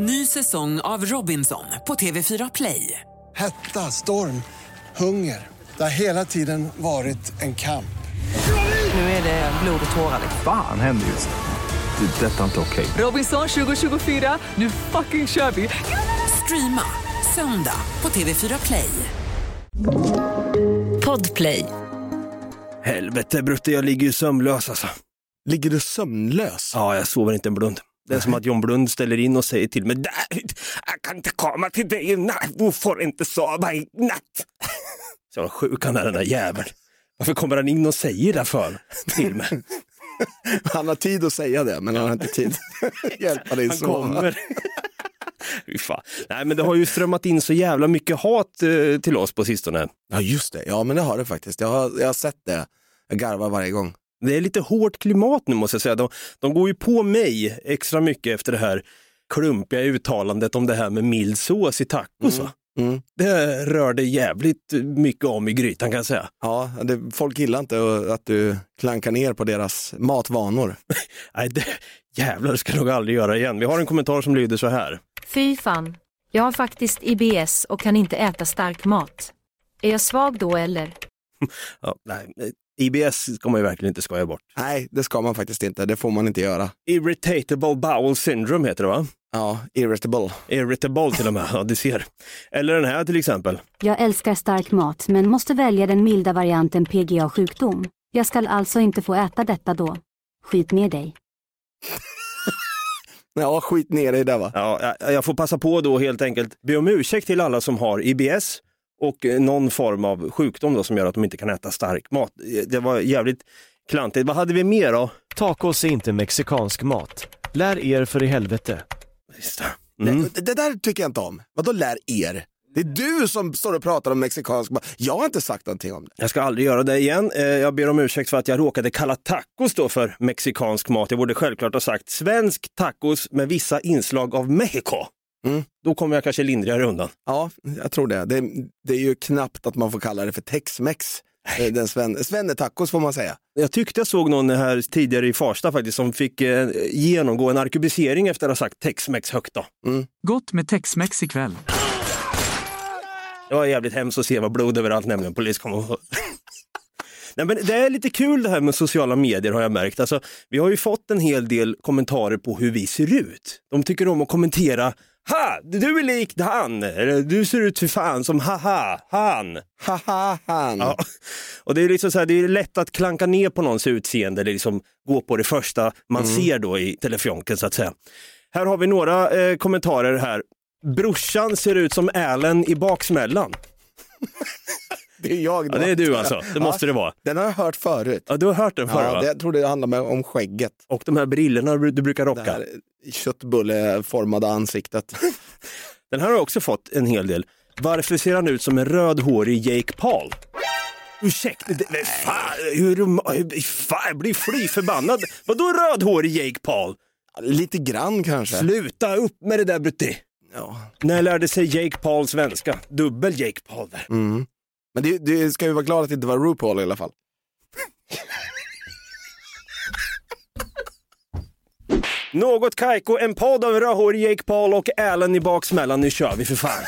Ny säsong av Robinson på TV4 Play. Hetta, storm, hunger. Det har hela tiden varit en kamp. Nu är det blod och tårar. Fan händer just nu. Det. är Detta är inte okej. Robinson 2024, nu fucking kör vi! Streama söndag på TV4 Play. Podplay. Helvete Brutte, jag ligger ju sömnlös alltså. Ligger du sömnlös? Ja, jag sover inte en blund. Det är som att John Blund ställer in och säger till mig, "Nej, jag kan inte komma till dig i natt, du får inte sova i natt. Så sjuk han är den där jäveln. Varför kommer han in och säger det för till mig? Han har tid att säga det, men han har inte tid att hjälpa dig Han kommer. Nej men det har ju strömmat in så jävla mycket hat eh, till oss på sistone. Ja, just det. Ja, men det har det faktiskt. Jag har, jag har sett det. Jag garvar varje gång. Det är lite hårt klimat nu måste jag säga. De, de går ju på mig extra mycket efter det här klumpiga uttalandet om det här med mild sås i tacos. Va? Mm. Det rörde jävligt mycket om i grytan kan jag säga. Ja, det, folk gillar inte att du klankar ner på deras matvanor. Nej, det, jävlar det ska jag nog aldrig göra igen. Vi har en kommentar som lyder så här. Fy fan. Jag har faktiskt IBS och kan inte äta stark mat. Är jag svag då eller? Ja, nej, IBS ska man ju verkligen inte skoja bort. Nej, det ska man faktiskt inte. Det får man inte göra. Irritatable bowel syndrome heter det va? Ja, irritable. Irritable till och med, ja du ser. Eller den här till exempel. Jag älskar stark mat men måste välja den milda varianten PGA sjukdom. Jag skall alltså inte få äta detta då. Skit ner dig. Ja, skit ner dig där va. Ja, jag, jag får passa på då helt enkelt be om ursäkt till alla som har IBS och eh, någon form av sjukdom då som gör att de inte kan äta stark mat. Eh, Det var jävligt klantigt. Vad hade vi mer då? Tacos är inte mexikansk mat. Lär er för i helvete. Just det. Mm. Det, det där tycker jag inte om. Vadå lär er? Det är du som står och pratar om mexikansk mat. Jag har inte sagt någonting om det. Jag ska aldrig göra det igen. Eh, Jag ber om ursäkt för att jag råkade kalla tacos då för mexikansk mat. Jag borde självklart ha sagt svensk tacos med vissa inslag av Mexiko. Mm. Då kommer jag kanske lindrigare undan. Ja, jag tror det. det. Det är ju knappt att man får kalla det för tex-mex. Eh, Den sven, svennetacos får man säga. Jag tyckte jag såg någon här tidigare i Farsta faktiskt som fick eh, genomgå en arkebusering efter att ha sagt tex-mex högt. Då. Gott med Tex-Mex ikväll. Det var jävligt hemskt att se vad blod överallt nämligen polis kom och... Nej, men det är lite kul det här med sociala medier har jag märkt. Alltså, vi har ju fått en hel del kommentarer på hur vi ser ut. De tycker om att kommentera Ha! Du är lik han! Eller, du ser ut för fan som haha, han! Haha, han. Ja. Och det är liksom så här, det är lätt att klanka ner på någons utseende eller liksom gå på det första man ser då i telefjonken så att säga. Här har vi några eh, kommentarer här. Brorsan ser ut som Allen i baksmällan. Det är jag då. Ja, det är du alltså, det måste det vara. Den har jag hört förut. Ja, du har hört den förr Ja, va? det, jag tror det handlar om skägget. Och de här brillorna du brukar Det rocka. här köttbulleformade ansiktet. Den här har också fått en hel del. Varför ser han ut som en rödhårig Jake Paul? Ursäkta, det, fan, hur, hur, fan, jag blir fly förbannad. Vadå rödhårig Jake Paul? Lite grann kanske. Sluta upp med det där Brutti. Ja. När lärde sig Jake Paul svenska? Dubbel Jake Paul där. Mm. Men det, det ska ju vara glad att det inte var RuPaul i alla fall. Något Kaiko, en podd av rödhårig Jake Paul och Allen i baksmällan. Nu kör vi för fan.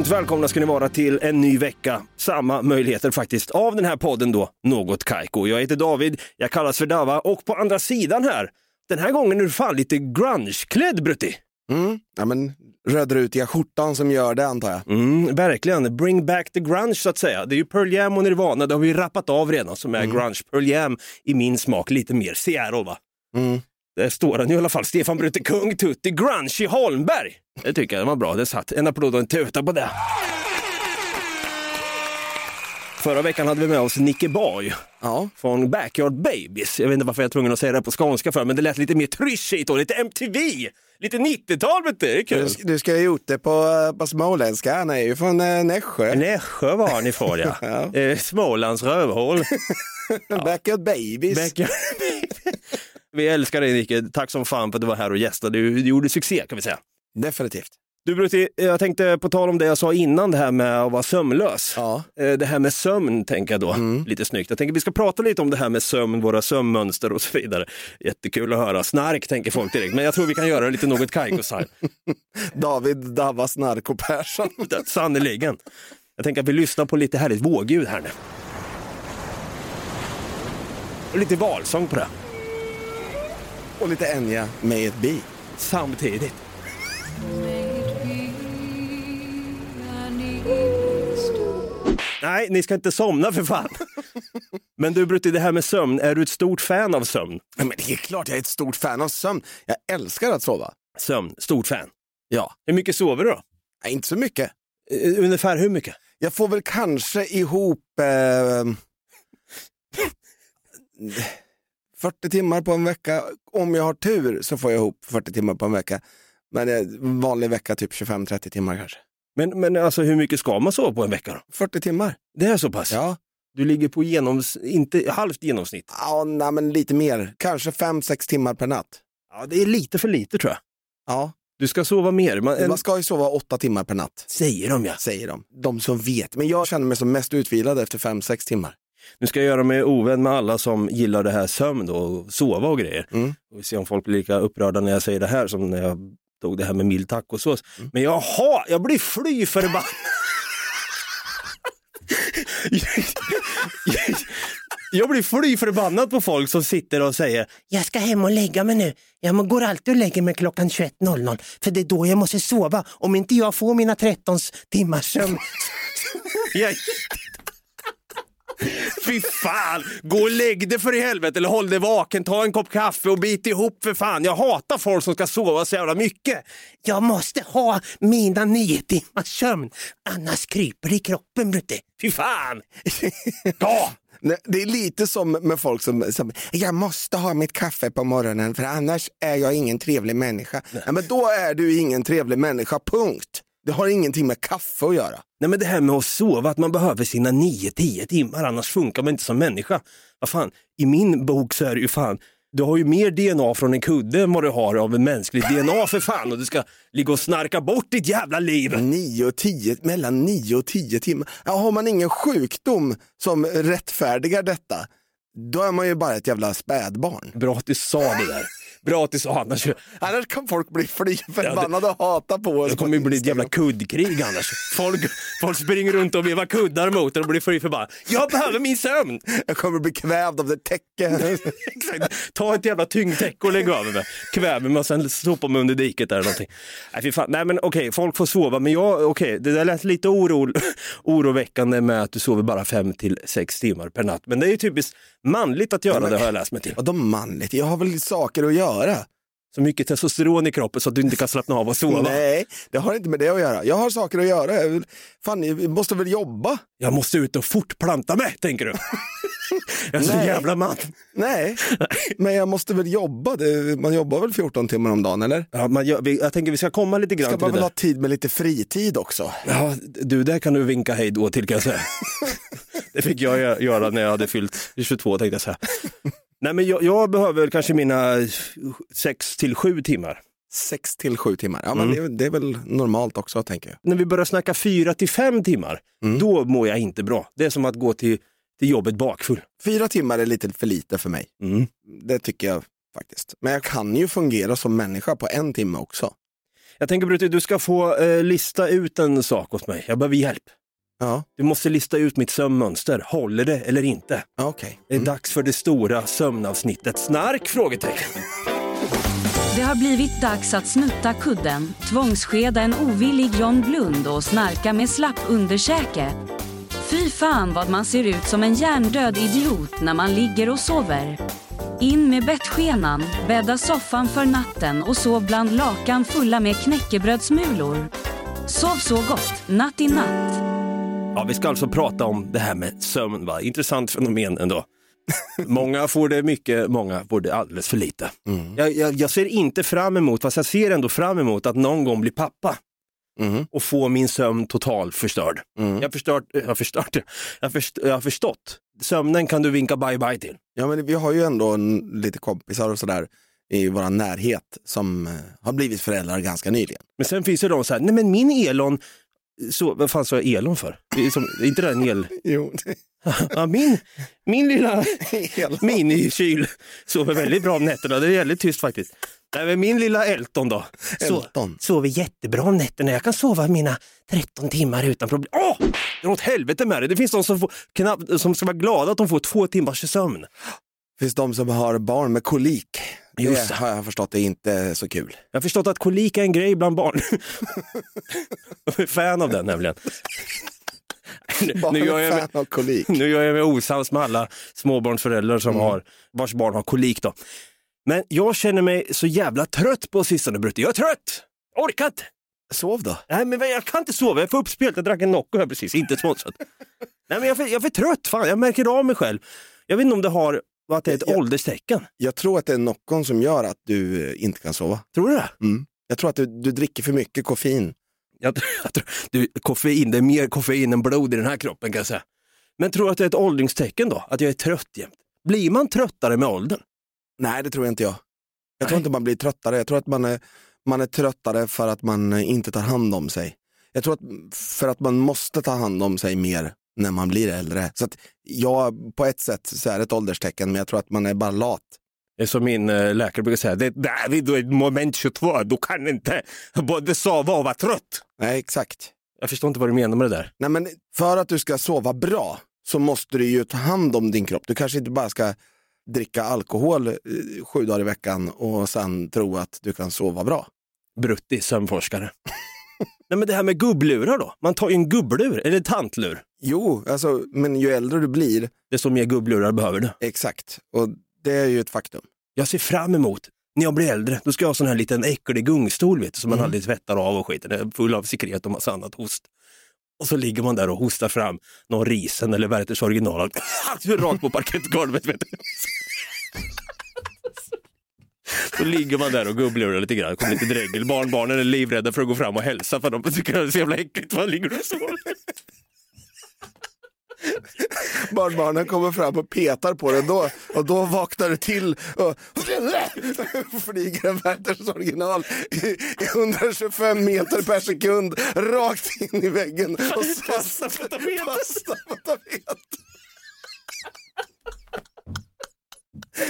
Varmt välkomna ska ni vara till en ny vecka. Samma möjligheter faktiskt av den här podden då, Något Kaiko. Jag heter David, jag kallas för Dava och på andra sidan här, den här gången är du fan lite grunge-klädd Brutti. Mm. Ja, men rödrutiga skjortan som gör det antar jag. Mm, verkligen, bring back the grunge så att säga. Det är ju Pearl Jam och Nirvana, det har vi rappat av redan som är grunge. Pearl Jam i min smak lite mer Seattle va? Mm. Där står han i alla fall, Stefan Brutte Kung Tutti Grunge Holmberg. Det tycker jag det var bra, det satt. En applåd och en tuta på det. Förra veckan hade vi med oss Nicke Borg Ja. från Backyard Babies. Jag vet inte varför jag är tvungen att säga det på skånska för, men det lät lite mer tryschigt och lite MTV. Lite 90-tal vet du, det är kul. Du, du ska ha gjort det på, på småländska, han är ju från eh, Nässjö. Nässjö var han ifrån ja. Ja. Eh, Smålands rövhål. Backyard babies. Backyard Vi älskar dig Nicke, tack som fan för att du var här och gästade. Du, du gjorde succé kan vi säga. Definitivt. Du Brutti, jag tänkte på tal om det jag sa innan, det här med att vara sömnlös. Ja. Eh, Det här med sömn tänker jag då, lite snyggt. Jag tänker vi ska prata lite om det här med sömn, våra sömnmönster och så vidare. Jättekul att höra. Snark tänker folk direkt, men jag tror vi kan göra lite något Kaiko-style. David Davas Narko Persson. Sannerligen. Jag tänker att vi lyssnar på lite härligt vågljud här nu. Och lite valsång på det. Och lite Enya med ett bi. Samtidigt. Nej, ni ska inte somna för fan. Men du Brutti, det här med sömn, är du ett stort fan av sömn? Ja, Men det är klart jag är ett stort fan av sömn. Jag älskar att sova. Sömn, stort fan. Ja, Hur mycket sover du då? Nej, inte så mycket. Eh, Ungefär hur mycket? Jag får väl kanske ihop eh, 40 timmar på en vecka. Om jag har tur så får jag ihop 40 timmar på en vecka. Men en vanlig vecka typ 25-30 timmar kanske. Men, men alltså hur mycket ska man sova på en vecka då? 40 timmar. Det är så pass? Ja, Du ligger på genoms... inte halvt genomsnitt. ja nej, men lite mer. Kanske 5-6 timmar per natt. Ja, det är lite för lite tror jag. Ja, Du ska sova mer. Man, man ska ju sova 8 timmar per natt. Säger de ja. Säger de. De som vet. Men jag känner mig som mest utvilad efter 5-6 timmar. Nu ska jag göra mig ovän med alla som gillar det här sömn då, och sova och grejer. Mm. Och vi ser om folk blir lika upprörda när jag säger det här som när jag tog det här med mild tacosås. Men jag har, jag blir fly förbannad. jag blir fly förbannad på folk som sitter och säger Jag ska hem och lägga mig nu. Jag går alltid och lägger mig klockan 21.00 för det är då jag måste sova. Om inte jag får mina 13 timmars sömn. Jag... Fy fan, gå och lägg dig för i helvete eller håll dig vaken, ta en kopp kaffe och bit ihop för fan. Jag hatar folk som ska sova så jävla mycket. Jag måste ha mina nio timmars sömn. Annars kryper det i kroppen Brutte. Fy fan! Ja! Nej, Det är lite som med folk som, som jag måste ha mitt kaffe på morgonen för annars är jag ingen trevlig människa. Nej. men då är du ingen trevlig människa, punkt. Det har ingenting med kaffe att göra. Nej men det här med att sova, att man behöver sina 9-10 timmar, annars funkar man inte som människa. Vad fan, i min bok så är det ju fan, du har ju mer DNA från en kudde än vad du har av en mänsklig DNA för fan och du ska ligga och snarka bort ditt jävla liv. 9 och 10, mellan 9 och 10 timmar. Ja, har man ingen sjukdom som rättfärdigar detta, då är man ju bara ett jävla spädbarn. Bra att du sa det där. Bra sa annars. Annars kan folk bli fly förbannade och hata på oss. Det kommer ju bli ett jävla kuddkrig annars. Folk, folk springer runt och vevar kuddar mot en och blir fly förbannade. Jag behöver min sömn! Jag kommer bli kvävd av det täcke. Exakt. Ta ett jävla tyngdtäcke och lägg över mig. Kväver mig och sen sopa mig under diket där eller någonting. Nej, fy fan. Nej men okej, folk får sova, men jag, okej, det där lät lite oro, oroväckande med att du sover bara fem till sex timmar per natt. Men det är ju typiskt manligt att göra men- det har jag läst mig till. Vadå manligt? Jag har väl saker att göra. Så mycket testosteron i kroppen så att du inte kan slappna av och sova. Nej, det har inte med det att göra. Jag har saker att göra. Jag Fan, jag måste väl jobba? Jag måste ut och fortplanta mig, tänker du. jag är så jävla man. Nej, men jag måste väl jobba. Man jobbar väl 14 timmar om dagen, eller? Ja, man, vi- jag tänker vi ska komma lite grann Ska till man det väl där. ha tid med lite fritid också? Ja, du, där kan du vinka hej då till kan jag säga. det fick jag gö- göra när jag hade fyllt 22 tänkte jag säga. Nej men jag, jag behöver kanske mina 6 till 7 timmar. 6 till 7 timmar. Ja, men det, det är väl normalt också, tänker jag. När vi börjar snacka 4 till 5 timmar, då mår jag inte bra. Det är som att gå till, till jobbet bakfull. Fyra timmar är lite för lite för mig. Mm. Det tycker jag faktiskt. Men jag kan ju fungera som människa på en timme också. Jag tänker Brutti, du ska få eh, lista ut en sak åt mig. Jag behöver hjälp. Ja, Du måste lista ut mitt sömnmönster. Håller det eller inte? ja, okej. Det är dags för det stora sömnavsnittet. Snark? Frågetecken. Det har blivit dags att snutta kudden, tvångsskeda en ovillig John Blund och snarka med slapp underkäke. Fy fan vad man ser ut som en hjärndöd idiot när man ligger och sover. In med bettskenan, bädda soffan för natten och sov bland lakan fulla med knäckebrödsmulor. Sov så gott, natt i natt. Ja, vi ska alltså prata om det här med sömn. Va? Intressant fenomen ändå. många får det mycket, många får det alldeles för lite. Jag, jag, jag ser inte fram emot, fast jag ser ändå fram emot att någon gång bli pappa Mhm. och få min sömn total förstörd. Mm. Jag, förstört, jag, förstört, det. jag, har först, jag har förstått sömnen kan du vinka bye bye till. Ja, men vi har ju ändå en, lite kompisar och sådär i vår närhet som eh, har blivit föräldrar ganska nyligen. Men sen finns det de så här, nej men min Elon, så, vad fan sa jag Elon för? Det är, som, är inte det en el... Jo, ja, min, min lilla minikyl sover väldigt bra om nätterna, det är väldigt tyst faktiskt. Nej, min lilla Elton då, så, Elton. sover jättebra om nätterna. Jag kan sova mina 13 timmar utan problem. Åh! Det är åt helvete med det. Det finns de som, får, knappt, som ska vara glada att de får två timmars sömn. Det finns de som har barn med kolik. Just Det det. har jag förstått är inte så kul. Jag har förstått att kolik är en grej bland barn. jag är fan av den nämligen. Barn nu, gör jag fan av kolik. nu gör jag mig osams med alla småbarnsföräldrar som Mm. har, vars barn har kolik. Då. Men jag känner mig så jävla trött på sistone Brutte. Jag är trött! Orkar inte! Sov då. Nej men jag kan inte sova, jag för uppspelt. Jag drack en Nocco här precis, inte sponsrat. Nej men jag är, för, jag är för trött, fan. jag märker av mig själv. Jag vet inte om det har, att det är ett Jag- ålderstecken. Jag tror att det är Noccon som gör att du eh, inte kan sova. Tror du det? Mm. Jag tror att du, du dricker för mycket koffein. Jag, jag tror, du, koffein, det är mer koffein än blod i den här kroppen kan jag säga. Men tror du att det är ett åldringstecken då? Att jag är trött jämt? Blir man tröttare med åldern? Nej, det tror jag inte jag. Jag tror Nej. inte man blir tröttare. Jag tror att man är, man är tröttare för att man eh, inte tar hand om sig. Jag tror att för att man måste ta hand om sig mer när man blir äldre. Så att ja, på ett sätt så är det ett ålderstecken, men jag tror att man är bara lat. Som min eh, läkare brukar säga, det är David, du är ett moment 22, du kan inte både sova och vara trött. Nej, exakt. Jag förstår inte vad du menar med det där. Nej, men för att du ska sova bra så måste du ju ta hand om din kropp. Du kanske inte bara ska dricka alkohol eh, sju dagar i veckan och sen tro att du kan sova bra. Brutti, sömnforskare. Nej men det här med gubblurar då? Man tar ju en gubblur, eller tantlur. Jo, alltså, men ju äldre du blir, Desto mer gubblurar behöver du. exakt. Och det är ju ett faktum. Jag ser fram emot, när jag blir äldre, då ska jag ha sån här liten äcklig gungstol vet du, som man aldrig tvättar av och skit. Den är full av sekret och massa annat host. Och så ligger man där och hostar fram någon risen eller Werthers original. Rakt på parkettgolvet. Vet du. Så ligger man där och gubblurar lite grann, kommer lite dregel. Barnbarnen är livrädda för att gå fram och hälsa för de tycker det är så jävla äckligt. Man ligger och sover. Barnbarnen kommer fram och petar på det då, och då vaknar du till och flyger en Werthers original i, i 125 meter per sekund rakt in i väggen och Fasta på tapeten. fasta på tapeten.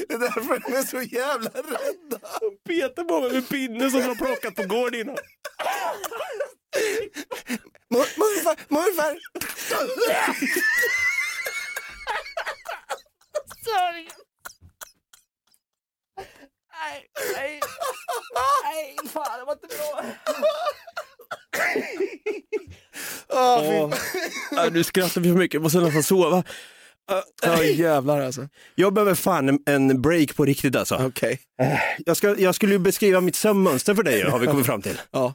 Det är därför de är så jävla rädda. Petar på mig med pinne som de har plockat på gården innan. Mor- Morfar, morfar! Åh, fy Åh, nej, nu skrattar vi för mycket, jag måste nästan sova. Ja jävlar alltså. Jag behöver fan en, en break på riktigt alltså. Okej. Jag, ska, jag skulle ju beskriva mitt sömnmönster för dig har vi kommit fram till. Ja.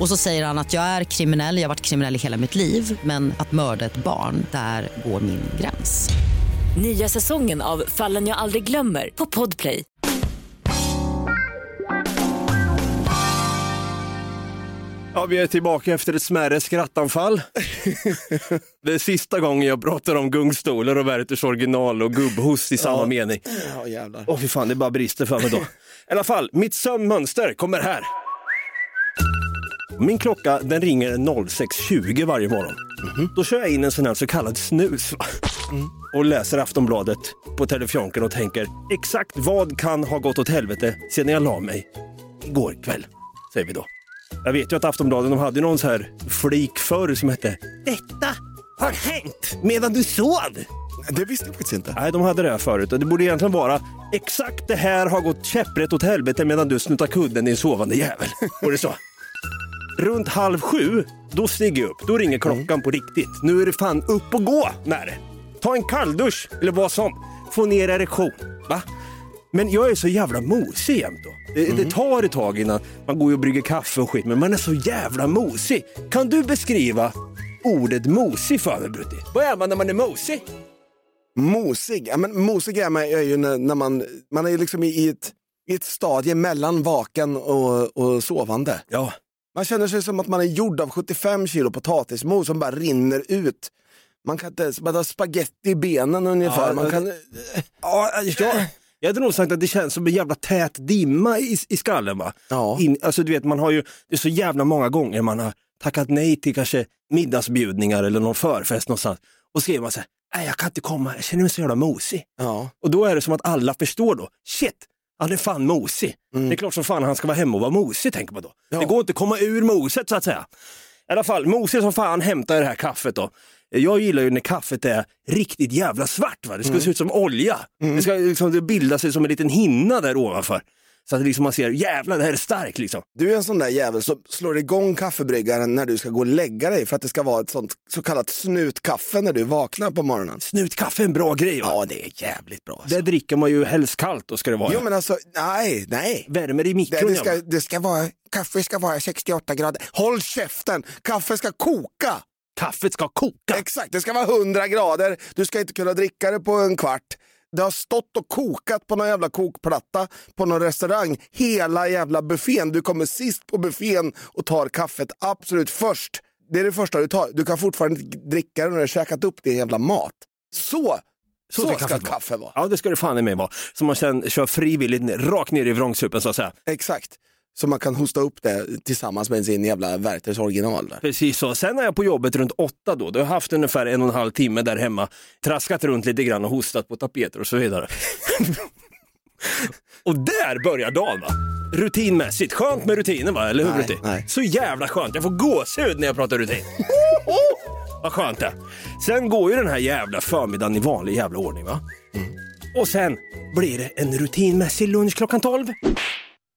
Och så säger han att jag är kriminell, jag har varit kriminell i hela mitt liv men att mörda ett barn, där går min gräns. Nya säsongen av Fallen jag aldrig glömmer på Podplay. Ja, vi är tillbaka efter ett smärre skrattanfall. det är sista gången jag pratar om gungstolar och Werthers original och gubbhost i samma Ja. mening. Ja jävlar. Åh fy fan, det bara brister för mig då. I alla fall, mitt sömnmönster kommer här. Min klocka den ringer 06.20 varje morgon. Då kör jag in en sån här så kallad snus va? och läser Aftonbladet på telefonken och tänker exakt vad kan ha gått åt helvete sedan jag la mig igår kväll, säger vi då. Jag vet ju att Aftonbladet de hade någon så här flik förr som hette Detta har hänt medan du sov. Det visste jag faktiskt inte. Nej, de hade det här förut och det borde egentligen vara exakt det här har gått käpprätt åt helvete medan du snuttar kudden din sovande jävel. Var det så? Runt halv sju, då stiger jag upp. Då ringer klockan på riktigt. Nu är det fan upp och gå med det. Ta en kalldusch eller vad som. få ner erektion. Va? Men jag är så jävla mosig jämt då. Det, det tar ett tag innan man går och brygger kaffe och skit, men man är så jävla mosig. Kan du beskriva ordet mosig för mig Brutti? Vad är man när man är mosig? Mosig, ja, men mosig är man är ju när, när man, man är liksom i, i, ett, i ett stadie mellan vaken och, och sovande. Ja. Man känner sig som att man är gjord av 75 kilo potatismos som bara rinner ut. Man kan inte ens, man har spaghetti i benen ungefär. Ja, man kan, Ja, jag, jag hade nog sagt att det känns som en jävla tät dimma i, i skallen. Va? Ja. In, alltså, du vet, man har ju, det är så jävla många gånger man har tackat nej till kanske middagsbjudningar eller någon förfest någonstans och skriver man så här, nej jag kan inte komma, jag känner mig så jävla mosig. ja. Och då är det som att alla förstår då, shit, han är fan mosig. Det är klart som fan han ska vara hemma och vara mosig tänker man då. Ja. Det går inte att komma ur moset så att säga. I alla fall, mosig som fan hämtar det här kaffet då. Jag gillar ju när kaffet är riktigt jävla svart. Va? Det ska se ut som olja. Det ska liksom det bilda sig som en liten hinna där ovanför. Så att liksom man ser, jävlar det här är starkt liksom. Du är en sån där jävel som slår igång kaffebryggaren när du ska gå och lägga dig för att det ska vara ett sånt så kallat snutkaffe när du vaknar på morgonen. Snutkaffe är en bra grej va? Ja, det är jävligt bra. Alltså. Det dricker man ju helst kallt då ska det vara. Jo men alltså, nej, nej. Värmer i mikron. det, ska, det ska vara, kaffe ska vara 68 grader. Håll käften! Kaffe ska koka! Kaffet ska koka. Exakt, det ska vara 100 grader. Du ska inte kunna dricka det på en kvart. Det har stått och kokat på någon jävla kokplatta på någon restaurang. Hela jävla buffén. Du kommer sist på buffén och tar kaffet absolut först. Det är det första du tar. Du kan fortfarande inte dricka det när du har käkat upp din jävla mat. Så, så, ska, kaffet kaffe vara. Ja det ska det fan i mig vara. Så man sen kör frivilligt rakt ner i vrångsupen så att säga. Exakt. Så man kan hosta upp det tillsammans med sin jävla Werthers original. Där. Precis så. Sen är jag på jobbet runt åtta då. Då har jag haft ungefär en och en halv timme där hemma. Traskat runt lite grann och hostat på tapeter och så vidare. och där börjar dagen va. Rutinmässigt. Skönt med rutiner va, eller hur Nej, Rutin? nej. Så jävla skönt. Jag får gåshud när jag pratar rutin. Vad skönt det. Sen går ju den här jävla förmiddagen i vanlig jävla ordning va. Och sen blir det en rutinmässig lunch klockan 12.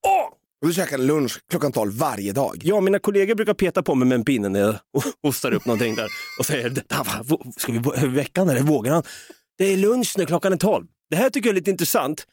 Åh! Och du käkar lunch klockan 12 varje dag. Ja, mina kollegor brukar peta på mig med en pinne när jag hostar upp någonting där och säger, "Detta, va, vå- ska vi vå- veckan eller vågar han? Det är lunch nu, klockan är 12. Det här tycker jag är lite intressant,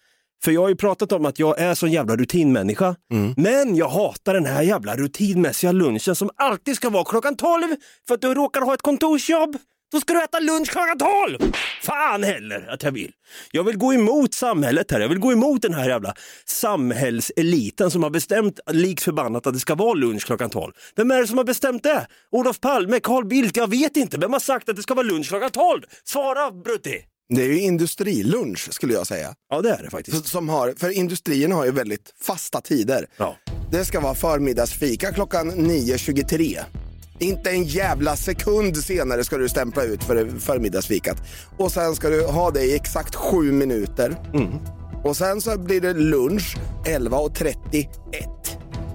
för jag har ju pratat om att jag är sån jävla rutinmänniska, men jag hatar den här jävla rutinmässiga lunchen som alltid ska vara klockan 12 för att du råkar ha ett kontorsjobb. Då ska du äta lunch klockan 12! Fan heller att jag vill. Jag vill gå emot samhället här. Jag vill gå emot den här jävla samhällseliten som har bestämt likt förbannat att det ska vara lunch klockan 12. Vem är det som har bestämt det? Olof Palme, Carl Bildt? Jag vet inte. Vem har sagt att det ska vara lunch klockan 12? Svara Brutti! Det är ju industrilunch skulle jag säga. Ja det är det faktiskt. Som har, för industrierna har ju väldigt fasta tider. Ja. Det ska vara förmiddagsfika klockan 9.23. Inte en jävla sekund senare ska du stämpla ut för förmiddagsfikat. Och sen ska du ha det i exakt sju minuter. Och sen så blir det lunch 11.31.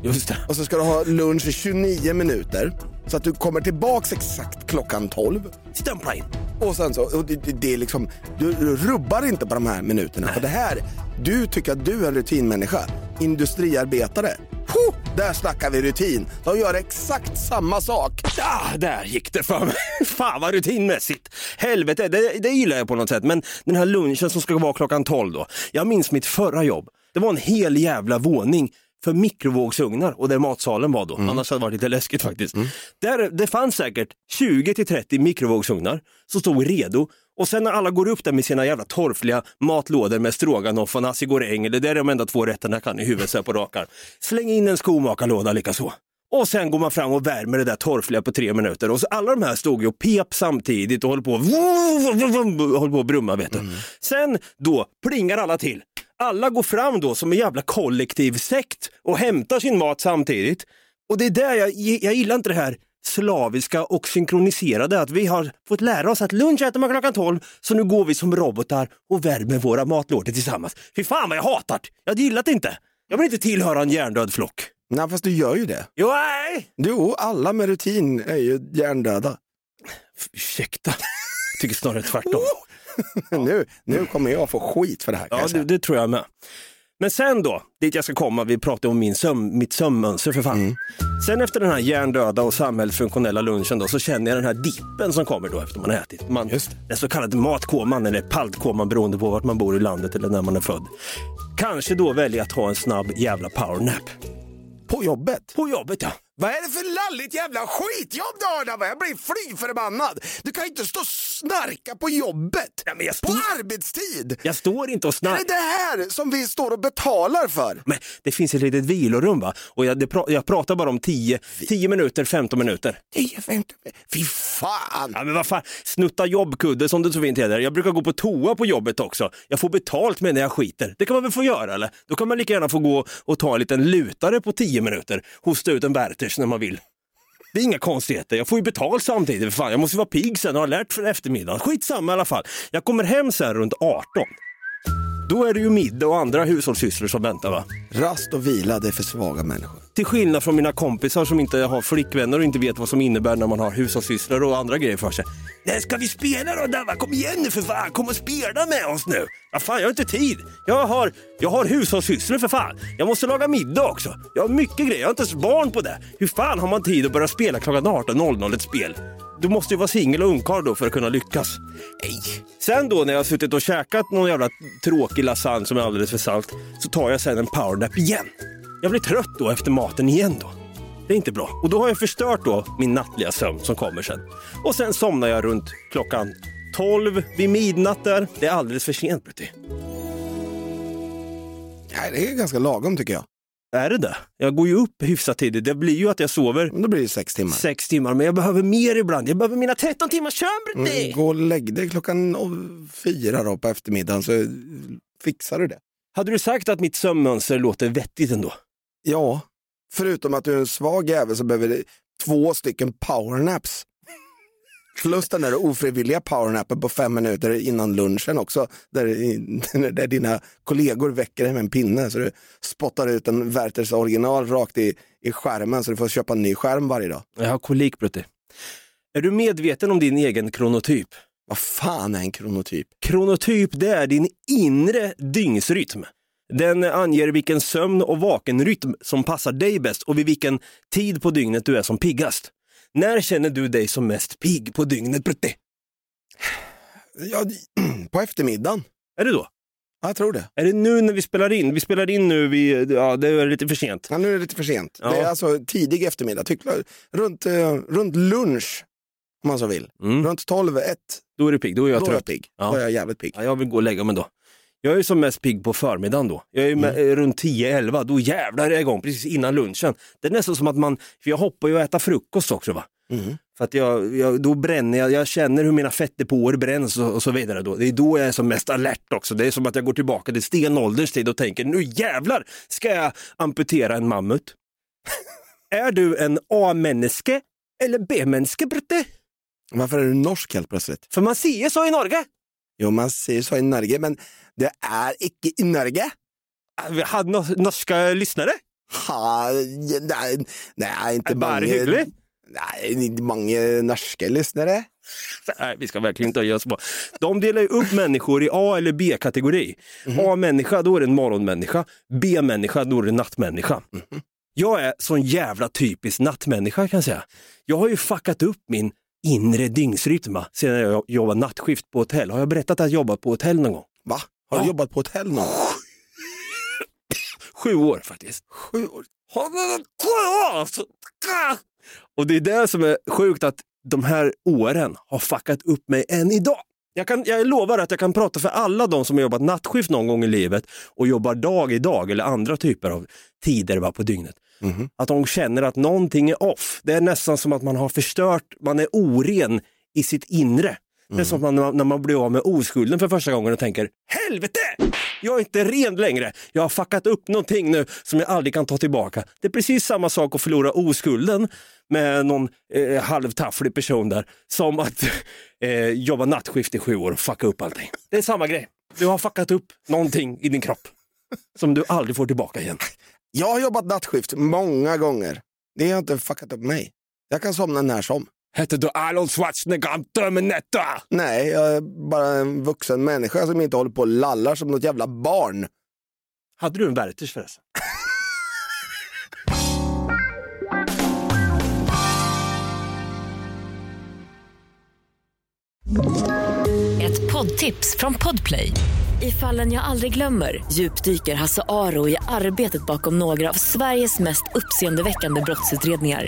Just det. Och så ska du ha lunch i 29 minuter. Så att du kommer tillbaks exakt klockan 12. Stämpla in. Och sen så, och det, det, det är liksom, du, du rubbar inte på de här minuterna. För det här, du tycker att du är en rutinmänniska. Industriarbetare. Huh, där snackar vi rutin. De gör exakt samma sak. Ah, där gick det för mig. Fan vad rutinmässigt. Helvete, det, det gillar jag på något sätt. Men den här lunchen som ska vara klockan 12 då. Jag minns mitt förra jobb. Det var en hel jävla våning för mikrovågsugnar och där matsalen var då. Annars hade det varit lite läskigt faktiskt. Där, det fanns säkert 20 till 30 mikrovågsugnar som stod redo och sen när alla går upp där med sina jävla torfliga matlådor med stroganoff och nasi goreng, det är de enda två rätterna jag kan i huvudet så här på rakar. Släng in en skomakarlåda likaså. Och sen går man fram och värmer det där torfliga på tre minuter. Och så alla de här stod ju och pep samtidigt och håller på, håller på att brumma vet du. Sen då plingar alla till. Alla går fram då som en jävla kollektiv sekt och hämtar sin mat samtidigt. Och det är där jag, jag gillar inte det här slaviska och synkroniserade, att vi har fått lära oss att lunch äter man klockan 12, så nu går vi som robotar och värmer våra matlådor tillsammans. Fy fan vad jag hatar det! Jag gillar det inte. Jag vill inte tillhöra en hjärndöd flock. Nej, fast du gör ju det. Jo, nej! Jo, alla med rutin är ju hjärndöda. Ursäkta. Jag tycker snarare tvärtom. nu, nu kommer jag få skit för det här. Ja, det, det tror jag med. Men sen då, dit jag ska komma, vi pratar om min sömn, mitt sömnmönster för fan. Sen efter den här hjärndöda och samhällsfunktionella lunchen då, så känner jag den här dippen som kommer då efter man har ätit. Man, Den så kallade matkoman eller paltkoman beroende på vart man bor i landet eller när man är född. Kanske då välja att ta en snabb jävla powernap. På jobbet? På jobbet ja. Vad är det för lalligt jävla skitjobb du har där? Jag blir fly förbannad. Du kan ju inte stå och snarka på jobbet. På arbetstid. Jag står inte och Är snackar. det det här som vi står och betalar för? Men det finns ett litet vilorum va? Och jag, pra, jag pratar bara om 10, 10 minuter, 15 minuter. 10, 15, fy fan! Ja men vad fan, snutta jobbkudde som det så fint heter. Jag brukar gå på toa på jobbet också. Jag får betalt med när jag skiter. Det kan man väl få göra eller? Då kan man lika gärna få gå och ta en liten lutare på 10 minuter. Hosta ut en Werthers när man vill. Det är inga konstigheter, jag får ju betalt samtidigt. För fan. Jag måste vara pigg sen och ha lärt för eftermiddagen. Skitsamma i alla fall. Jag kommer hem sen runt 18. Då är det ju middag och andra hushållssysslor som väntar va? Rast och vila, det är för svaga människor. Till skillnad från mina kompisar som inte har flickvänner och inte vet vad som innebär när man har hushållssysslor och andra grejer för sig. Nej, ska vi spela då Dava? Kom igen nu för fan, kom och spela med oss nu. Ja, fan, jag har inte tid. Jag har, jag har hushållssysslor för fan. Jag måste laga middag också. Jag har mycket grejer, jag har inte ens barn på det. Hur fan har man tid att börja spela klockan 18.00 ett spel? Du måste ju vara singel och ungkarl då för att kunna lyckas. Nej. Sen då när jag har suttit och käkat någon jävla tråkig lasagne som är alldeles för salt så tar jag sen en powernap igen. Jag blir trött då efter maten igen då. Det är inte bra. Och då har jag förstört då min nattliga sömn som kommer sen. Och sen somnar jag runt klockan 12 vid midnatt där. Det är alldeles för sent Brutti. Nej, det är ganska lagom tycker jag. Är det det? Jag går ju upp hyfsat tidigt. Det blir ju att jag sover Då blir det sex timmar. sex timmar, men jag behöver mer ibland. Jag behöver mina 13 timmars sömn Brutti! Mm, gå och lägg dig klockan fyra då på eftermiddagen så fixar du det. Hade du sagt att mitt sömnmönster låter vettigt ändå? Ja, förutom att du är en svag jävel så behöver du två stycken powernaps. Plus den där ofrivilliga powernappen på fem minuter innan lunchen också, där, där dina kollegor väcker dig med en pinne så du spottar ut en Werthers original rakt i, i skärmen så du får köpa en ny skärm varje dag. Jag har kolik Brutti. Är du medveten om din egen kronotyp? Vad fan är en kronotyp? Kronotyp det är din inre dygnsrytm. Den anger vilken sömn och vakenrytm som passar dig bäst och vid vilken tid på dygnet du är som piggast. När känner du dig som mest pigg på dygnet Brutti? Ja, på eftermiddagen. Är det då? Ja, jag tror det. Är det nu när vi spelar in? Vi spelar in nu, vi, ja det är lite för sent. Ja, nu är det lite för sent. Ja. Det är alltså tidig eftermiddag, tyck, runt, eh, runt lunch om man så vill. Runt 12, 1. Då är du pigg, då är jag Då är jag trött. pigg. Ja. Då är jag jävligt pigg. Ja, jag vill gå och lägga mig då. Jag är som mest pigg på förmiddagen då. Jag är med, eh, runt 10-11, då jävlar är jag igång precis innan lunchen. Det är nästan som att man, för jag hoppar ju och äter frukost också va. För att jag, jag, då bränner jag, jag känner hur mina fettdepåer bränns och, och så vidare. Då. Det är då jag är som mest alert också. Det är som att jag går tillbaka till stenålderns tid och tänker nu jävlar ska jag amputera en mammut. är du en A-människa eller B-människa Brutte? Varför är du norsk helt plötsligt? För man säger så i Norge. Jo, man säger så i Norge, men det är icke i Norge. Vi hade no- norska lyssnare. Ha, nej, nej, inte Bara många. hyggligt. Nej, inte många norska lyssnare. Nej, vi ska verkligen inte göra så. bra. De delar ju upp människor i A eller B-kategori. A-människa, då är det en morgonmänniska. B-människa, då är det en nattmänniska. Jag är sån jävla typisk nattmänniska kan jag säga. Jag har ju fuckat upp min inre dygnsrytm va, sedan jag jobbade nattskift på hotell. Har jag berättat att jag jobbat på hotell någon gång? Va? Har du jobbat på hotell någon gång? Sju år faktiskt. Sju år? Och det är det som är sjukt att de här åren har fuckat upp mig än idag. Jag, kan, jag lovar att jag kan prata för alla de som har jobbat nattskift någon gång i livet och jobbar dag i dag eller andra typer av tider va, på dygnet. Att de känner att någonting är off. Det är nästan som att man har förstört, man är oren i sitt inre. Det är som att man, när man blir av med oskulden för första gången och tänker helvete! Jag är inte ren längre. Jag har fuckat upp någonting nu som jag aldrig kan ta tillbaka. Det är precis samma sak att förlora oskulden med någon eh, halvtafflig person där som att eh, jobba nattskift i sju år och fucka upp allting. Det är samma grej. Du har fuckat upp någonting i din kropp som du aldrig får tillbaka igen. Jag har jobbat nattskift många gånger. Det har inte fuckat upp mig. Jag kan somna när som. Hette du Arnold Schwarzenegger Terminator? Nej, jag är bara en vuxen människa som inte håller på och lallar som något jävla barn. Hade du en Werthers förresten? Ett poddtips från Podplay. I fallen jag aldrig glömmer djupdyker Hasse Aro i arbetet bakom några av Sveriges mest uppseendeväckande brottsutredningar.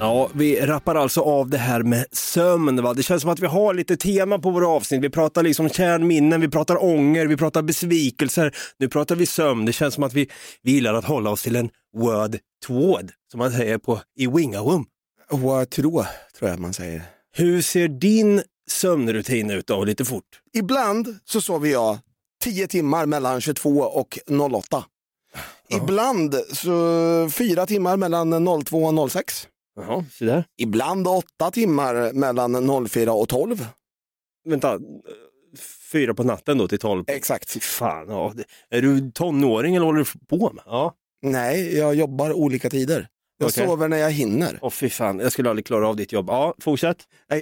Ja, vi rappar alltså av det här med sömn. Va? Det känns som att vi har lite tema på våra avsnitt. Vi pratar liksom kärnminnen, vi pratar ånger, vi pratar besvikelser. Nu pratar vi sömn. Det känns som att vi, vi gillar att hålla oss till en word toward, som man säger på i Wingawum. Word tror jag man säger. Hur ser din sömnrutin ut då, lite fort? Ibland så sover jag 10 timmar mellan 22 och 08. Ibland så fyra timmar mellan 02 och 06. Jaha, så där. Ibland åtta timmar mellan 04 och 12. Vänta, fyra på natten då till tolv? Exakt. Fy fan, ja. Är du tonåring eller håller du på med? Ja. Nej, jag jobbar olika tider. Jag Okej. sover när jag hinner. Åh fy fan, jag skulle aldrig klara av ditt jobb. Ja, fortsätt.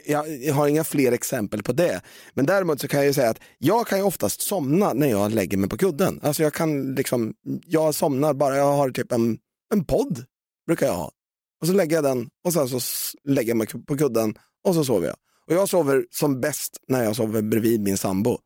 Jag, jag har inga fler exempel på det. Men däremot så kan jag ju säga att jag kan ju oftast somna när jag lägger mig på kudden. Alltså jag kan liksom, jag somnar bara, jag har typ en, en podd, brukar jag ha. Och så lägger jag den och sen så lägger jag mig på kudden och så sover jag. Och jag sover som bäst när jag sover bredvid min sambo.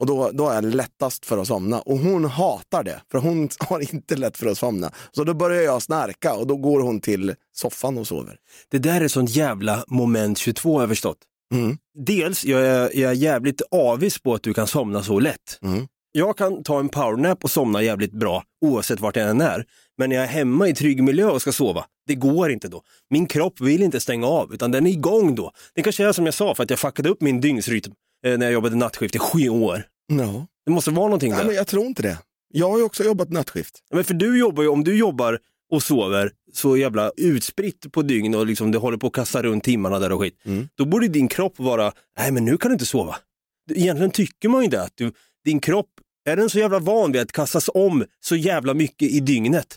Och då, då är jag lättast för att somna. Och hon hatar det, för hon har inte lätt för att somna. Så då börjar jag snarka och då går hon till soffan och sover. Det där är sånt jävla moment 22 har jag förstått. Mm. Dels jag är jag är jävligt avis på att du kan somna så lätt. Mm. Jag kan ta en powernap och somna jävligt bra oavsett vart jag än är. Men när jag är hemma i trygg miljö och ska sova, det går inte då. Min kropp vill inte stänga av utan den är igång då. Det kanske är som jag sa för att jag fuckade upp min dygnsrytm eh, när jag jobbade nattskift i sju år. No. Det måste vara någonting Nej, där. men jag tror inte det. Jag har ju också jobbat nattskift. Men för du jobbar ju, om du jobbar och sover så jävla utspritt på dygn och liksom det håller på att kasta runt timmarna där och skit. Mm. Då borde din kropp vara, nej men nu kan du inte sova. Egentligen tycker man ju det, att du, din kropp, är den så jävla van vid att kastas om så jävla mycket i dygnet,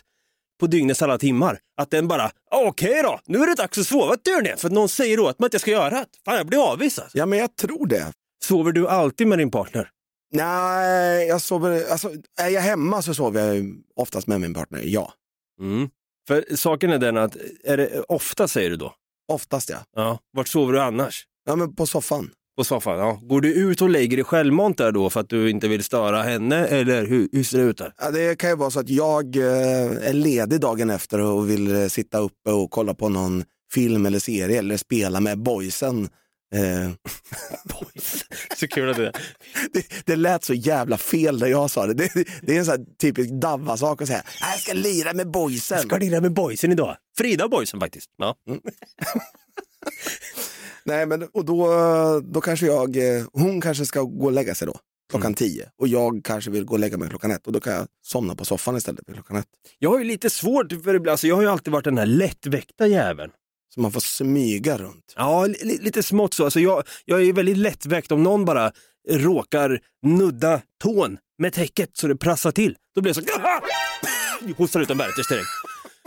på dygnets alla timmar, att den bara, okej då, nu är det dags att sova Törne, för att någon säger åt mig att jag ska göra det. Fan jag blir avvisad. Ja, men jag tror det. Sover du alltid med din partner? Nej, jag sover, alltså, är jag hemma så sover jag oftast med min partner, ja. Mm. För saken är den att, är det ofta säger du då? Oftast ja. Ja. Vart sover du annars? Ja, men på soffan. På soffan, ja. Går du ut och lägger dig självmant där då för att du inte vill störa henne eller hur, hur ser det ut där? Ja, det kan ju vara så att jag eh, är ledig dagen efter och vill eh, sitta uppe och kolla på någon film eller serie eller spela med boysen. Eh, Så kul att det det, det lät så jävla fel när jag sa det. Det, det är en sån typisk Davva-sak att säga, "Nej, jag ska lira med boysen. Ska lira med boysen idag? Frida boysen faktiskt. Ja. Nej, men och då, då kanske jag, eh, hon kanske ska gå och lägga sig då, klockan tio. Och jag kanske vill gå och lägga mig klockan ett och då kan jag somna på soffan istället för klockan ett. Jag har ju lite svårt för ibland, alltså jag har ju alltid varit den här lättväckta jäveln. Så man får smyga runt. Ja, li, li- lite smått så. Alltså jag, jag är väldigt lättväckt om någon bara råkar nudda tån med täcket så det prassar till. Då blir jag så hostar ut en Werthers direkt.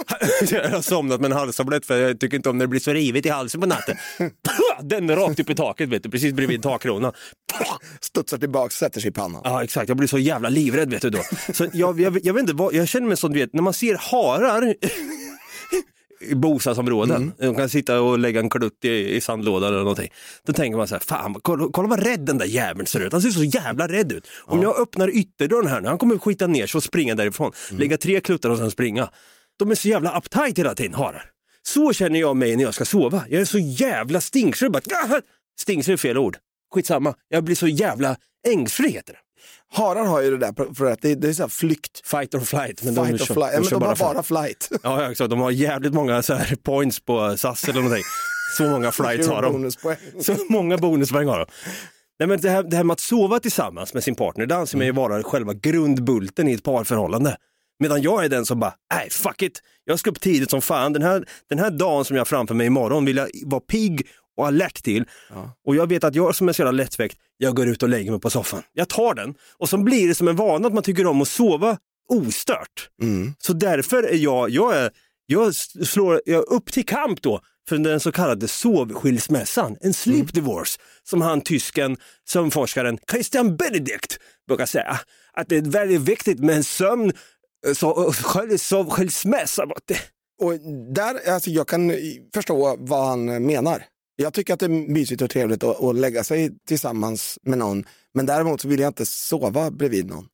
Jag har somnat med en halstablett för jag tycker inte om när det blir så rivigt i halsen på natten. Den rakt upp i taket vet du, precis bredvid takkronan. Studsar tillbaka sätter sig i pannan. Ja exakt, jag blir så jävla livrädd vet du då. Så jag, jag, jag vet inte, vad, jag känner mig som du vet, när man ser harar i bostadsområden, de kan sitta och lägga en klutt i, i sandlådan eller någonting. Då tänker man så här, fan kolla, kolla vad rädd den där jäveln ser ut, han ser så jävla rädd ut. Om jag öppnar ytterdörren här nu, han kommer skita ner sig och springa därifrån, lägga tre kluttar och sen springa. De är så jävla uptight hela tiden, harar. Så känner jag mig när jag ska sova. Jag är så jävla stingslig. Bara, stingslig är fel ord. Skitsamma, jag blir så jävla ängslig heter det. Harar har ju det där för att det, det är så flykt. Fight or flight. Men Fight de, or kör- flight. Ja, men de har flight. bara flight. Ja, ja, exakt. De har jävligt många så här points på SAS eller någonting. Så många flights har de. Så många bonuspoäng har de. Nej, men det, här, det här med att sova tillsammans med sin partner, det anser man ju vara själva grundbulten i ett parförhållande. Medan jag är den som bara, nej fuck it, jag ska upp tidigt som fan. Den här, den här dagen som jag har framför mig imorgon vill jag vara pigg och alert till. Och jag vet att jag som är så jävla lättväckt, jag går ut och lägger mig på soffan. Jag tar den och så blir det som en vana att man tycker om att sova ostört. Så därför är jag, jag, är, jag slår jag är upp till kamp då för den så kallade sovskilsmässan, en sleep divorce, som han tysken, sömnforskaren Christian Benedict brukar säga. Att det är väldigt viktigt med en sömn, så, själv- sovskilsmässa. Och där, alltså jag kan förstå vad han menar. Jag tycker att det är mysigt och trevligt att, att lägga sig tillsammans med någon. Men däremot så vill jag inte sova bredvid någon.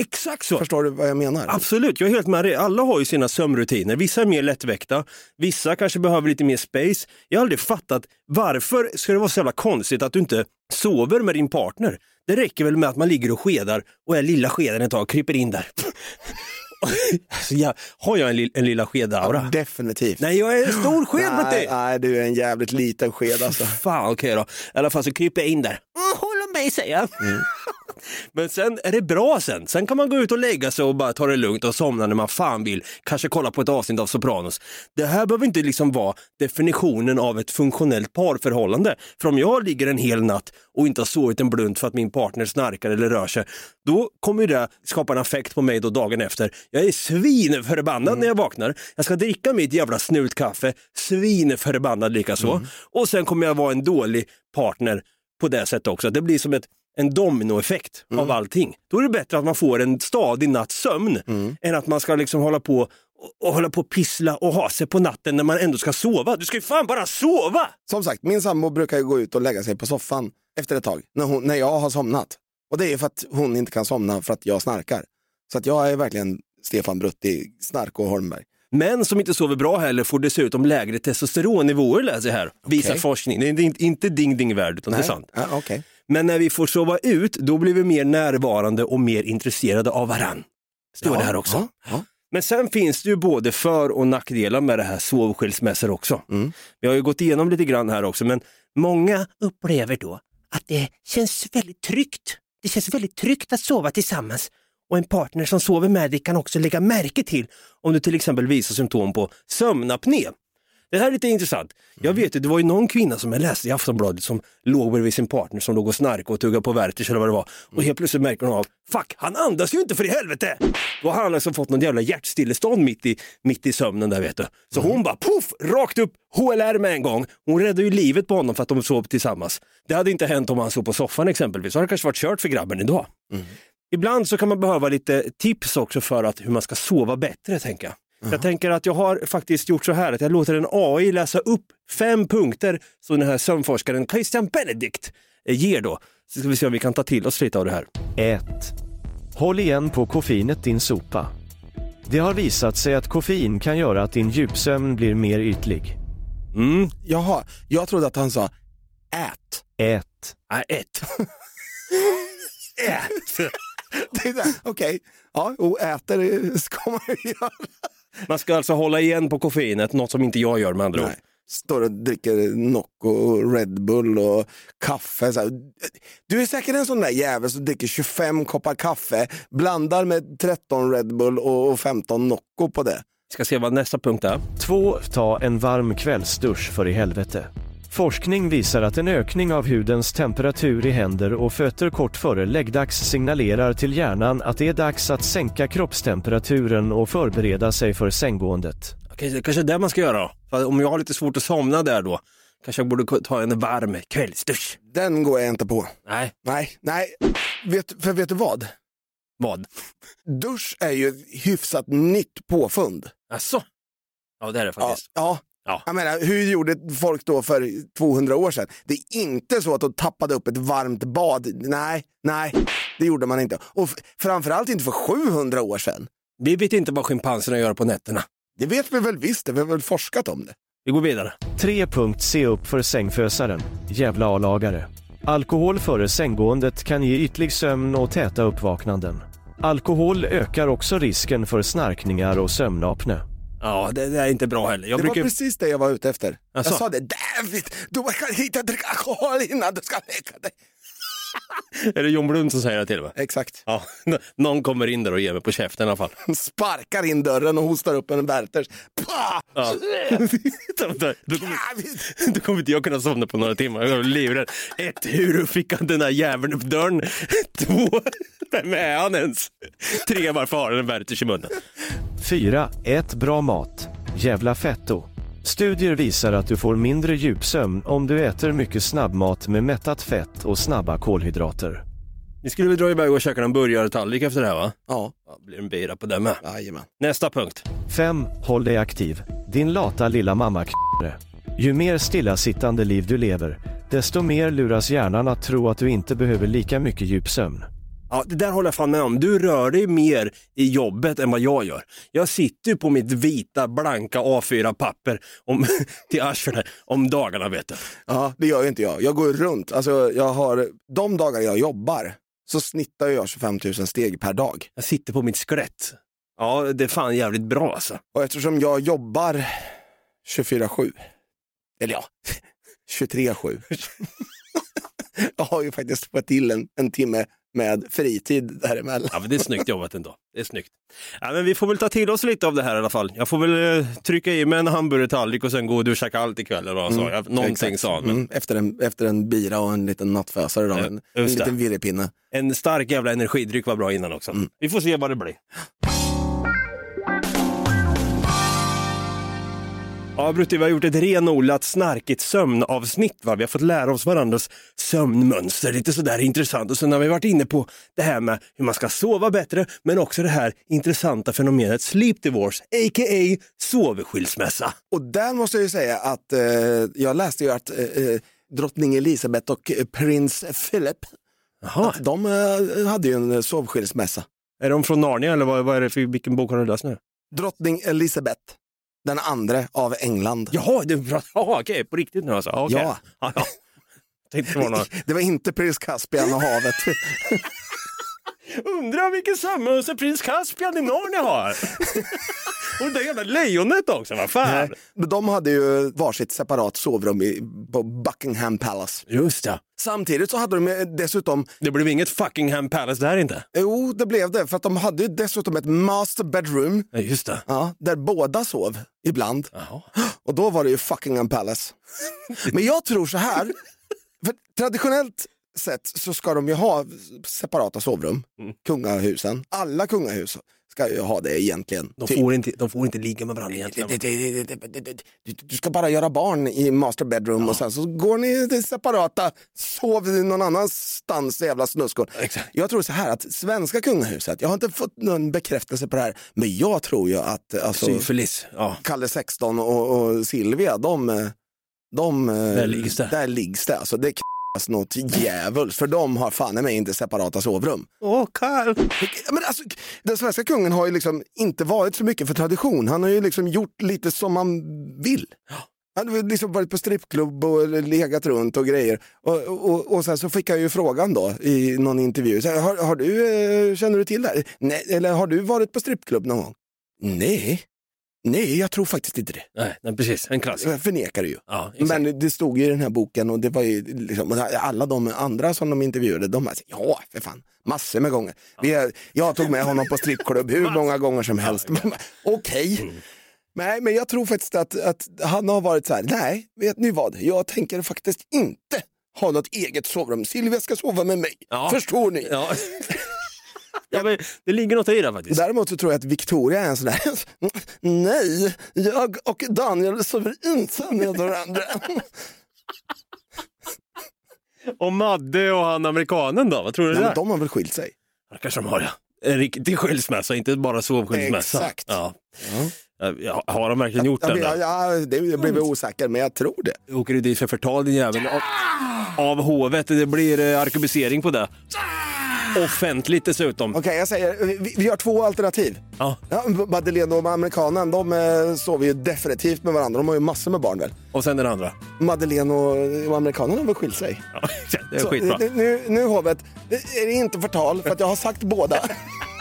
Exakt så. Förstår du vad jag menar? Absolut, jag är helt med dig. Alla har ju sina sömnrutiner. Vissa är mer lättväckta, vissa kanske behöver lite mer space. Jag har aldrig fattat varför ska det vara så jävla konstigt att du inte sover med din partner? Det räcker väl med att man ligger och skedar och är lilla skeden ett tag, kryper in där. alltså, jag, har jag en, li- en lilla skedaura? Definitivt. Nej, jag är en stor sked nej, Matti! nej, du är en jävligt liten sked alltså. Fan, okej då. I alla fall så kryper jag in där. Mm, mig säger jag. Men sen är det bra sen. Sen kan man gå ut och lägga sig och bara ta det lugnt och somna när man fan vill. Kanske kolla på ett avsnitt av Sopranos. Det här behöver inte liksom vara definitionen av ett funktionellt parförhållande. För om jag ligger en hel natt och inte har sovit en blunt för att min partner snarkar eller rör sig, då kommer det skapa en affekt på mig då dagen efter. Jag är svinförbannad när jag vaknar. Jag ska dricka mitt jävla snutkaffe, svinförbannad likaså. Och sen kommer jag vara en dålig partner på det sättet också. Det blir som ett, en dominoeffekt av allting. Då är det bättre att man får en stadig natts sömn än att man ska liksom hålla på och hålla på och pissla och ha sig på natten när man ändå ska sova. Du ska ju fan bara sova! Som sagt, min sambo brukar ju gå ut och lägga sig på soffan efter ett tag, när, hon, när jag har somnat. Och det är för att hon inte kan somna för att jag snarkar. Så att jag är verkligen Stefan Brutti, Snark och Holmberg. Män som inte sover bra heller får dessutom lägre testosteronnivåer läser jag här. Visar Okej. forskning. Det är inte, inte ding ding värld utan det är Nej. sant. Ja, okej. Men när vi får sova ut, då blir vi mer närvarande och mer intresserade av varann. Står Ja, det här också. ja, ja. Men sen finns det ju både för och nackdelar med det här sovskilsmässor också. Mm. Vi har ju gått igenom lite grann här också, men många upplever då att det känns väldigt tryggt. Det känns väldigt tryggt att sova tillsammans. Och en partner som sover med dig kan också lägga märke till om du till exempel visar symptom på sömnapné. Det här är lite intressant. Jag vet att det var ju någon kvinna som jag läste i Aftonbladet som låg bredvid sin partner som låg och snarkade och tuggade på Werthers eller vad det var. Och helt plötsligt märker hon av, fuck, han andas ju inte för i helvete! Då har han alltså fått någon jävla hjärtstillestånd mitt i, mitt i sömnen där vet du. Så hon bara puff, rakt upp, HLR med en gång. Hon räddade ju livet på honom för att de sov tillsammans. Det hade inte hänt om han sov på soffan exempelvis. Så hade det kanske varit kört för grabben idag. Ibland så kan man behöva lite tips också för att hur man ska sova bättre tänker jag. Jag tänker att jag har faktiskt gjort så här att jag låter en AI läsa upp fem punkter som den här sömnforskaren Christian Benedict eh, ger då. Så ska vi se om vi kan ta till oss lite av det här. 1. Håll igen på koffeinet din sopa. Det har visat sig att koffein kan göra att din djupsömn blir mer ytlig. Mm. Jaha, jag trodde att han sa ät. Ät. Nej, ett. ät. Okej, ja, och äter det ska man ju göra. Man ska alltså hålla igen på koffeinet, något som inte jag gör med andra ord. Står och dricker Nocco och Red Bull och kaffe. Så. Du är säkert en sån där jävel som dricker 25 koppar kaffe, blandar med 13 Red Bull och 15 Nocco på det. Ska se vad nästa punkt är. 2. Ta en varm kvällsdusch för i helvete. Forskning visar att en ökning av hudens temperatur i händer och fötter kort före läggdags signalerar till hjärnan att det är dags att sänka kroppstemperaturen och förbereda sig för sänggåendet. Okej, det kanske är det man ska göra då. För om jag har lite svårt att somna där då, kanske jag borde ta en varm kvällsdusch. Den går jag inte på. Nej. Nej, nej. Vet, för vet du vad? Vad? Dusch är ju ett hyfsat nytt påfund. Asså? Ja, det är det faktiskt. ja. Ja. Jag menar, hur gjorde folk då för 200 år sedan? Det är inte så att de tappade upp ett varmt bad. Nej, nej, det gjorde man inte. Och framförallt inte för 700 år sedan. Vi vet inte vad schimpanserna gör på nätterna. Det vet vi väl visst, vi har väl forskat om det. Vi går vidare. 3. Se upp för sängfösaren. Jävla A-lagare. Alkohol före sänggåendet kan ge ytlig sömn och täta uppvaknanden. Alkohol ökar också risken för snarkningar och sömnapne. Ja, det, det är inte bra heller. Jag det brukar... var precis det jag var ute efter. Asså? Jag sa det, David, du kan inte dricka alkohol innan du ska lägga dig. Är det John Blund som säger det till mig? Exakt. Ja, någon kommer in där och ger mig på käften i alla fall. Sparkar in dörren och hostar upp en Werthers. Ja. då, kommer, då kommer inte jag kunna somna på några timmar. Jag är livrädd. Ett, hur fick han den där jäveln upp dörren? Två, vem är han ens? Tre, varför har han en Werthers i munnen? 4. Ät bra mat. Jävla fetto. Studier visar att du får mindre djupsömn om du äter mycket snabbmat med mättat fett och snabba kolhydrater. Ni skulle väl dra iväg och käka en burgartallrik efter det här va? Ja. ja blir en bira på den med. Jajamän. Nästa punkt. 5. Håll dig aktiv. Din lata lilla mamma Ju mer stillasittande liv du lever, desto mer luras hjärnan att tro att du inte behöver lika mycket djupsömn. Ja, det där håller jag fan med om. Du rör dig mer i jobbet än vad jag gör. Jag sitter ju på mitt vita, blanka A4-papper om, till arslet om dagarna vet du. Ja, det gör ju inte jag. Jag går runt. Alltså, jag har, de dagar jag jobbar så snittar jag 25 000 steg per dag. Jag sitter på mitt skelett. Ja, det är fan jävligt bra alltså. Och eftersom jag jobbar 24-7, eller ja, 23-7. jag har ju faktiskt fått till en, en timme med fritid däremellan. Ja, men det är snyggt jobbat ändå. Det är snyggt. Ja, men vi får väl ta till oss lite av det här i alla fall. Jag får väl eh, trycka i mig en hamburgertallrik och sen gå och duscha kallt ikväll eller vad sa. Jag- Någonting exakt. sa han. Men... Mm, efter, en, efter en bira och en liten nattfösare, då, en, en just det. liten virrepinne. En stark jävla energidryck var bra innan också. Vi får se vad det blir. Ja, Brutti, vi har gjort ett renodlat snarkigt sömnavsnitt. Va? Vi har fått lära oss varandras sömnmönster, lite sådär intressant. Och sen har vi varit inne på det här med hur man ska sova bättre, men också det här intressanta fenomenet sleep divorce, a.k.a. sovskilsmässa. Och där måste jag ju säga att eh, jag läste ju att eh, eh, drottning Elisabeth och eh, prins Philip, att de eh, hade ju en eh, sovskilsmässa. Är de från Narnia eller vad, vad är det för, vilken bok har du läst nu? Drottning Elisabeth, den andra av England. Jaha, är bra. Jaha, okej, på riktigt nu alltså? Okej. Ja. ja. ja. Det var. Det var inte prins Caspian och havet. Undrar vilken sömnmönster prins Caspian i Narnia har. och det där jävla lejonet också, vad fan. Nej, men de hade ju varsitt separat sovrum i, på Buckingham Palace. Just det. Samtidigt så hade de dessutom... Det blev inget Fuckingham Palace där inte? Jo, det blev det. För att de hade dessutom ett master bedroom. Ja, just det. Ja, där båda sov ibland. Och då var det ju Fuckingham Palace. Men jag tror så här. För traditionellt sett så ska de ju ha separata sovrum. Mm. Kungahusen. Alla kungahus ska ju ha det egentligen. De Typ. får inte, de får inte ligga med varandra egentligen. Du ska bara göra barn i master bedroom och sen så går ni till separata, sov någon annanstans jävla snuskor. Jag tror så här att svenska kungahuset, jag har inte fått någon bekräftelse på det här, men jag tror ju att alltså, Syfilis, ja. Kalle 16 och, och Silvia, de, de Där liggs det. Där liggs det. Alltså, det något djävulskt, för de har fan mig inte separata sovrum. Åh, Karl! Men alltså, den svenska kungen har ju liksom inte varit så mycket för tradition. Han har ju liksom gjort lite som han vill. Han har liksom varit på strippklubb och legat runt och grejer. Och, och, och sen så fick jag ju frågan då i någon intervju. Så här, har, har du, eh, känner du till det här? Nej, eller har du varit på strippklubb någon gång? Nej, nej jag tror faktiskt inte det. Nej, nej precis. En klassiker. Jag förnekar det ju. Ja. Men det stod ju i den här boken och det var ju liksom, alla de andra som de intervjuade, de bara, ja för fan, massor med gånger. Vi är, jag tog med honom på strippklubb hur många gånger som helst. Man bara, Okej. Mm. Nej, men jag tror faktiskt att, att han har varit så här, nej, vet ni vad, jag tänker faktiskt inte ha något eget sovrum. Silvia ska sova med mig, Ja. förstår ni? Ja. men det ligger något i det faktiskt. Däremot så tror jag att Victoria är en sån där, nej, jag och Daniel sover inte med varandra. Och Madde och han amerikanen då? Vad tror du Nej, där? men de har väl skilt sig? Ja, kanske de har ja. En riktig skilsmässa, inte bara sovskilsmässa. Exakt. Ja. Ja, har de verkligen gjort Ja, den? ja, då? ja, det jag blev osäker, men jag tror det. Åker du dit för förtal din jävel? Av, av hovet, det blir eh, arkebusering på det. Offentligt dessutom. Okej, jag säger, vi, vi har två alternativ. Ja. Ja, Madeleine och amerikanen, de eh, sover ju definitivt med varandra. De har ju massor med barn väl? Och sen den andra. Madeleine och, och amerikanen har väl skilt sig? Ja, det är Så, skitbra. nu, nu, hovet, det är det inte förtal för att jag har sagt båda.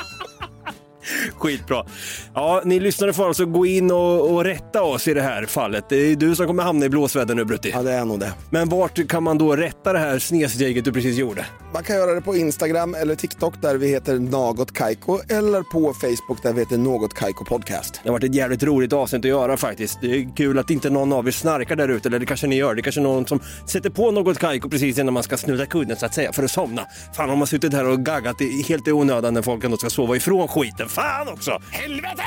Skitbra. Ja, ni lyssnare får alltså gå in och, och rätta oss i det här fallet. Det är du som kommer hamna i blåsväder nu Brutti. Ja, det är nog det. Men vart kan man då rätta det här snedsteget du precis gjorde? Man kan göra det på Instagram eller TikTok där vi heter Något Kaiko eller på Facebook där vi heter Något Kaiko Podcast. Det har varit ett jävligt roligt avsnitt att göra faktiskt. Det är kul att inte någon av er snarkar där ute, eller det kanske ni gör. Det är kanske någon som sätter på något kajko precis innan man ska snuda kudden så att säga, för att somna. Fan, har man suttit här och gaggat helt i onödan när folk ändå ska sova ifrån skiten. Fan också! Helvete!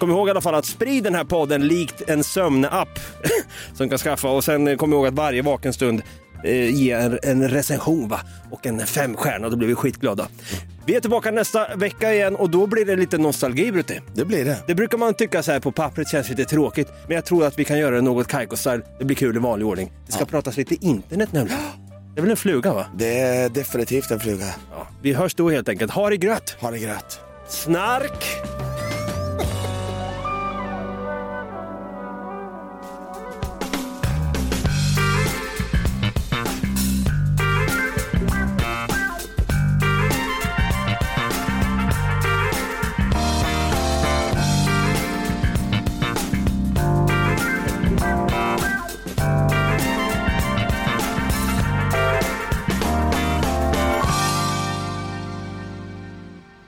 Kom ihåg i alla fall att sprid den här podden likt en sömnapp som kan skaffa och sen eh, kom ihåg att varje vaken stund eh, ge en, en recension va? och en femstjärna, då blir vi skitglada. Vi är tillbaka nästa vecka igen och då blir det lite nostalgi Brutti. Det blir det. Det brukar man tycka så här på pappret känns lite tråkigt, men jag tror att vi kan göra det något Kaiko-style. Det blir kul i vanlig ordning. Det ska pratas lite internet nämligen. Det är väl en fluga va? Det är definitivt en fluga. Ja, vi hörs då helt enkelt. Ha det grött! Ha det grött. Snark!